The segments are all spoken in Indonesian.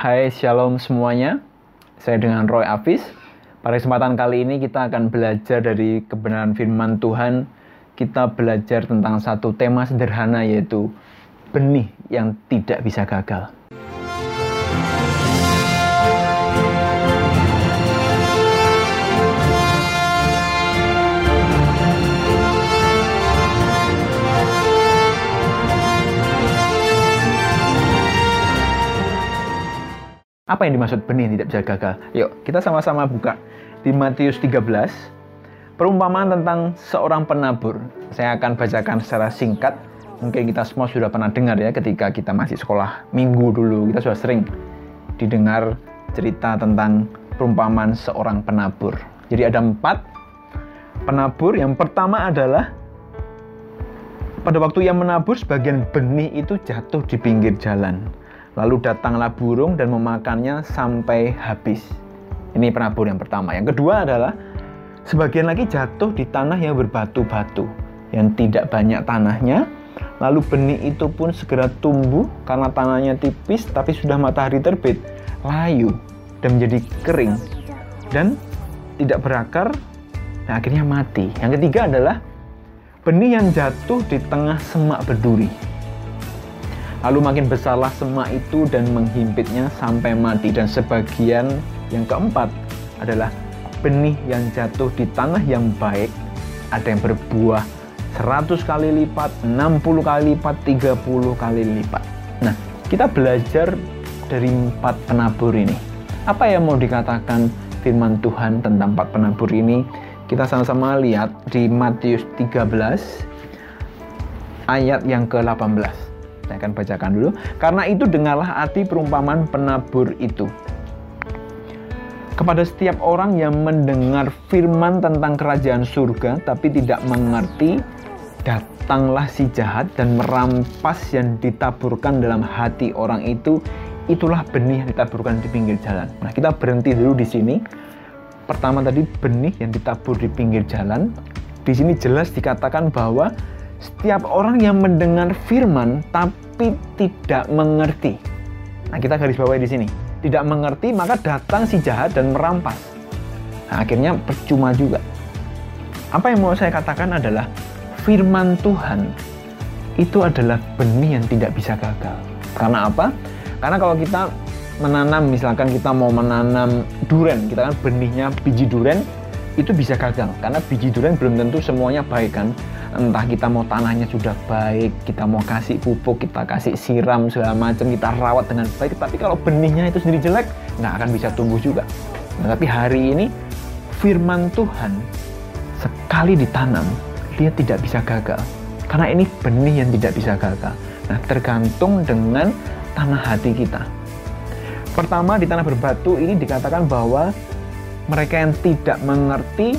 Hai Shalom semuanya, saya dengan Roy Afis. Pada kesempatan kali ini kita akan belajar dari kebenaran firman Tuhan. Kita belajar tentang satu tema sederhana yaitu benih yang tidak bisa gagal. Apa yang dimaksud benih tidak bisa gagal? Yuk, kita sama-sama buka di Matius 13. Perumpamaan tentang seorang penabur. Saya akan bacakan secara singkat. Mungkin kita semua sudah pernah dengar ya ketika kita masih sekolah minggu dulu. Kita sudah sering didengar cerita tentang perumpamaan seorang penabur. Jadi ada empat penabur. Yang pertama adalah pada waktu yang menabur sebagian benih itu jatuh di pinggir jalan Lalu datanglah burung dan memakannya sampai habis. Ini penabur yang pertama. Yang kedua adalah sebagian lagi jatuh di tanah yang berbatu-batu, yang tidak banyak tanahnya. Lalu benih itu pun segera tumbuh karena tanahnya tipis tapi sudah matahari terbit, layu dan menjadi kering dan tidak berakar dan akhirnya mati. Yang ketiga adalah benih yang jatuh di tengah semak berduri Lalu makin besarlah semak itu dan menghimpitnya sampai mati. Dan sebagian yang keempat adalah benih yang jatuh di tanah yang baik. Ada yang berbuah 100 kali lipat, 60 kali lipat, 30 kali lipat. Nah, kita belajar dari empat penabur ini. Apa yang mau dikatakan firman Tuhan tentang empat penabur ini? Kita sama-sama lihat di Matius 13 ayat yang ke-18. Saya akan bacakan dulu. Karena itu dengarlah arti perumpamaan penabur itu. Kepada setiap orang yang mendengar firman tentang kerajaan surga tapi tidak mengerti, datanglah si jahat dan merampas yang ditaburkan dalam hati orang itu. Itulah benih yang ditaburkan di pinggir jalan. Nah, kita berhenti dulu di sini. Pertama tadi benih yang ditabur di pinggir jalan. Di sini jelas dikatakan bahwa setiap orang yang mendengar firman tapi tidak mengerti. Nah, kita garis bawahi di sini. Tidak mengerti, maka datang si jahat dan merampas. Nah, akhirnya percuma juga. Apa yang mau saya katakan adalah firman Tuhan itu adalah benih yang tidak bisa gagal. Karena apa? Karena kalau kita menanam, misalkan kita mau menanam duren, kita kan benihnya biji duren itu bisa gagal karena biji duren belum tentu semuanya baik kan entah kita mau tanahnya sudah baik, kita mau kasih pupuk, kita kasih siram segala macam, kita rawat dengan baik, tapi kalau benihnya itu sendiri jelek, nggak akan bisa tumbuh juga. Nah, tapi hari ini firman Tuhan sekali ditanam, dia tidak bisa gagal. Karena ini benih yang tidak bisa gagal. Nah, tergantung dengan tanah hati kita. Pertama, di tanah berbatu ini dikatakan bahwa mereka yang tidak mengerti,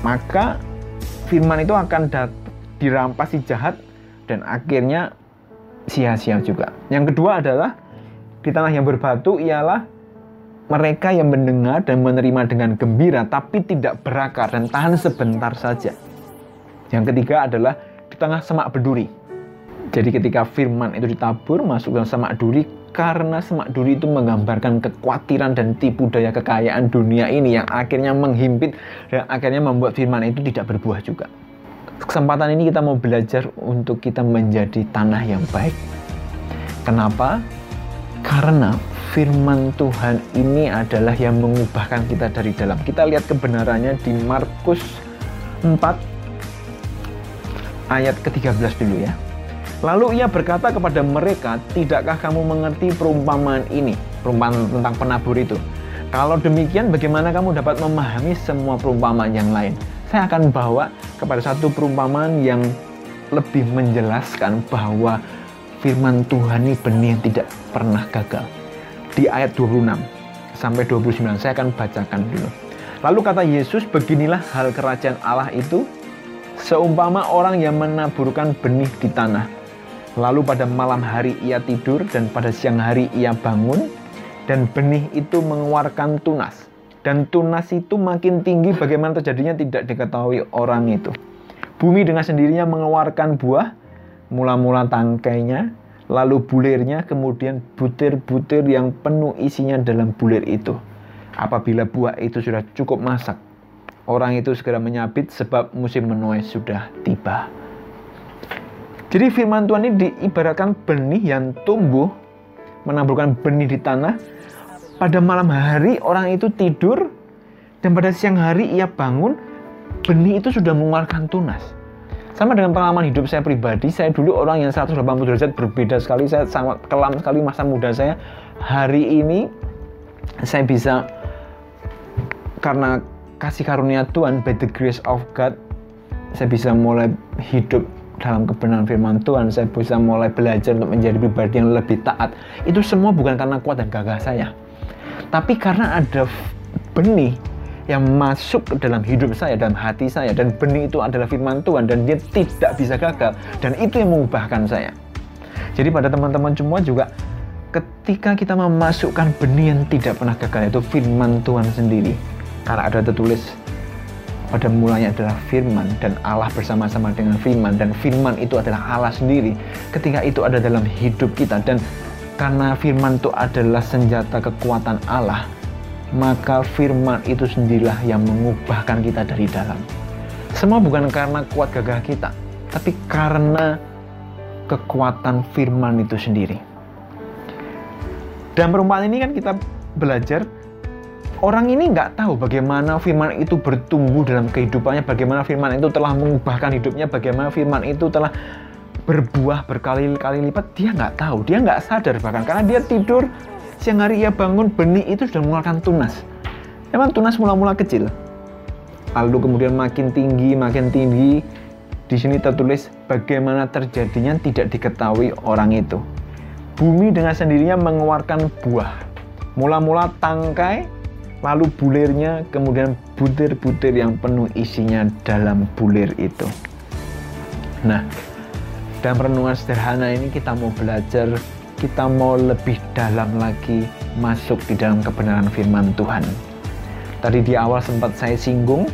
maka firman itu akan dirampas si jahat dan akhirnya sia-sia juga. Yang kedua adalah di tanah yang berbatu ialah mereka yang mendengar dan menerima dengan gembira tapi tidak berakar dan tahan sebentar saja. Yang ketiga adalah di tengah semak berduri. Jadi ketika firman itu ditabur masuk dalam semak duri karena semak duri itu menggambarkan kekhawatiran dan tipu daya kekayaan dunia ini yang akhirnya menghimpit dan akhirnya membuat firman itu tidak berbuah juga kesempatan ini kita mau belajar untuk kita menjadi tanah yang baik. Kenapa? Karena firman Tuhan ini adalah yang mengubahkan kita dari dalam. Kita lihat kebenarannya di Markus 4 ayat ke-13 dulu ya. Lalu ia berkata kepada mereka, "Tidakkah kamu mengerti perumpamaan ini?" Perumpamaan tentang penabur itu. Kalau demikian, bagaimana kamu dapat memahami semua perumpamaan yang lain? saya akan bawa kepada satu perumpamaan yang lebih menjelaskan bahwa firman Tuhan ini benih yang tidak pernah gagal. Di ayat 26 sampai 29 saya akan bacakan dulu. Lalu kata Yesus, beginilah hal kerajaan Allah itu seumpama orang yang menaburkan benih di tanah. Lalu pada malam hari ia tidur dan pada siang hari ia bangun dan benih itu mengeluarkan tunas dan tunas itu makin tinggi bagaimana terjadinya tidak diketahui orang itu. Bumi dengan sendirinya mengeluarkan buah, mula-mula tangkainya, lalu bulirnya, kemudian butir-butir yang penuh isinya dalam bulir itu. Apabila buah itu sudah cukup masak, orang itu segera menyabit sebab musim menuai sudah tiba. Jadi firman Tuhan ini diibaratkan benih yang tumbuh, menaburkan benih di tanah. Pada malam hari orang itu tidur, dan pada siang hari ia bangun, benih itu sudah mengeluarkan tunas. Sama dengan pengalaman hidup saya pribadi, saya dulu orang yang 180 derajat berbeda sekali, saya sangat kelam sekali masa muda saya. Hari ini saya bisa karena kasih karunia Tuhan, by the grace of God, saya bisa mulai hidup dalam kebenaran firman Tuhan, saya bisa mulai belajar untuk menjadi pribadi yang lebih taat. Itu semua bukan karena kuat dan gagah saya. Tapi karena ada benih yang masuk ke dalam hidup saya, dalam hati saya. Dan benih itu adalah firman Tuhan dan dia tidak bisa gagal. Dan itu yang mengubahkan saya. Jadi pada teman-teman semua juga ketika kita memasukkan benih yang tidak pernah gagal itu firman Tuhan sendiri. Karena ada tertulis pada mulanya adalah firman dan Allah bersama-sama dengan firman dan firman itu adalah Allah sendiri ketika itu ada dalam hidup kita dan karena firman itu adalah senjata kekuatan Allah maka firman itu sendirilah yang mengubahkan kita dari dalam. Semua bukan karena kuat gagah kita, tapi karena kekuatan firman itu sendiri. Dan perumpamaan ini kan kita belajar orang ini nggak tahu bagaimana firman itu bertumbuh dalam kehidupannya, bagaimana firman itu telah mengubahkan hidupnya, bagaimana firman itu telah berbuah berkali-kali lipat. Dia nggak tahu, dia nggak sadar bahkan karena dia tidur Siang hari ia bangun, benih itu sudah mengeluarkan tunas. Emang tunas mula-mula kecil. Lalu kemudian makin tinggi, makin tinggi. Di sini tertulis bagaimana terjadinya tidak diketahui orang itu. Bumi dengan sendirinya mengeluarkan buah. Mula-mula tangkai, lalu bulirnya, kemudian butir-butir yang penuh isinya dalam bulir itu. Nah, dalam renungan sederhana ini kita mau belajar kita mau lebih dalam lagi masuk di dalam kebenaran firman Tuhan. Tadi di awal sempat saya singgung,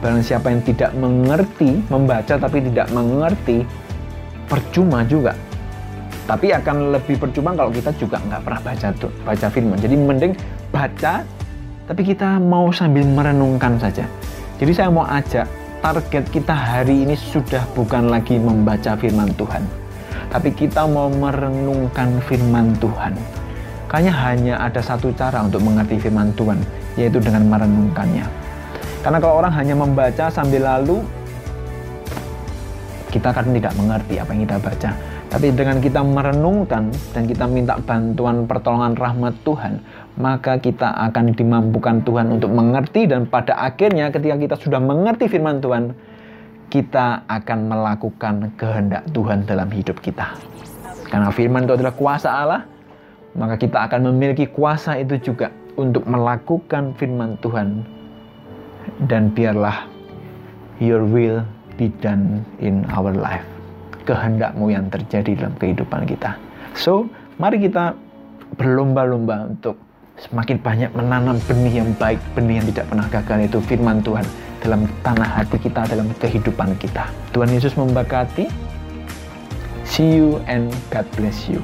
barang siapa yang tidak mengerti, membaca tapi tidak mengerti, percuma juga. Tapi akan lebih percuma kalau kita juga nggak pernah baca tuh, baca firman. Jadi mending baca, tapi kita mau sambil merenungkan saja. Jadi saya mau ajak, target kita hari ini sudah bukan lagi membaca firman Tuhan tapi kita mau merenungkan firman Tuhan. Kayaknya hanya ada satu cara untuk mengerti firman Tuhan, yaitu dengan merenungkannya. Karena kalau orang hanya membaca sambil lalu, kita akan tidak mengerti apa yang kita baca. Tapi dengan kita merenungkan dan kita minta bantuan pertolongan rahmat Tuhan, maka kita akan dimampukan Tuhan untuk mengerti dan pada akhirnya ketika kita sudah mengerti firman Tuhan, kita akan melakukan kehendak Tuhan dalam hidup kita. Karena firman itu adalah kuasa Allah, maka kita akan memiliki kuasa itu juga untuk melakukan firman Tuhan. Dan biarlah your will be done in our life. Kehendakmu yang terjadi dalam kehidupan kita. So, mari kita berlomba-lomba untuk semakin banyak menanam benih yang baik, benih yang tidak pernah gagal itu firman Tuhan dalam tanah hati kita, dalam kehidupan kita. Tuhan Yesus memberkati. See you and God bless you.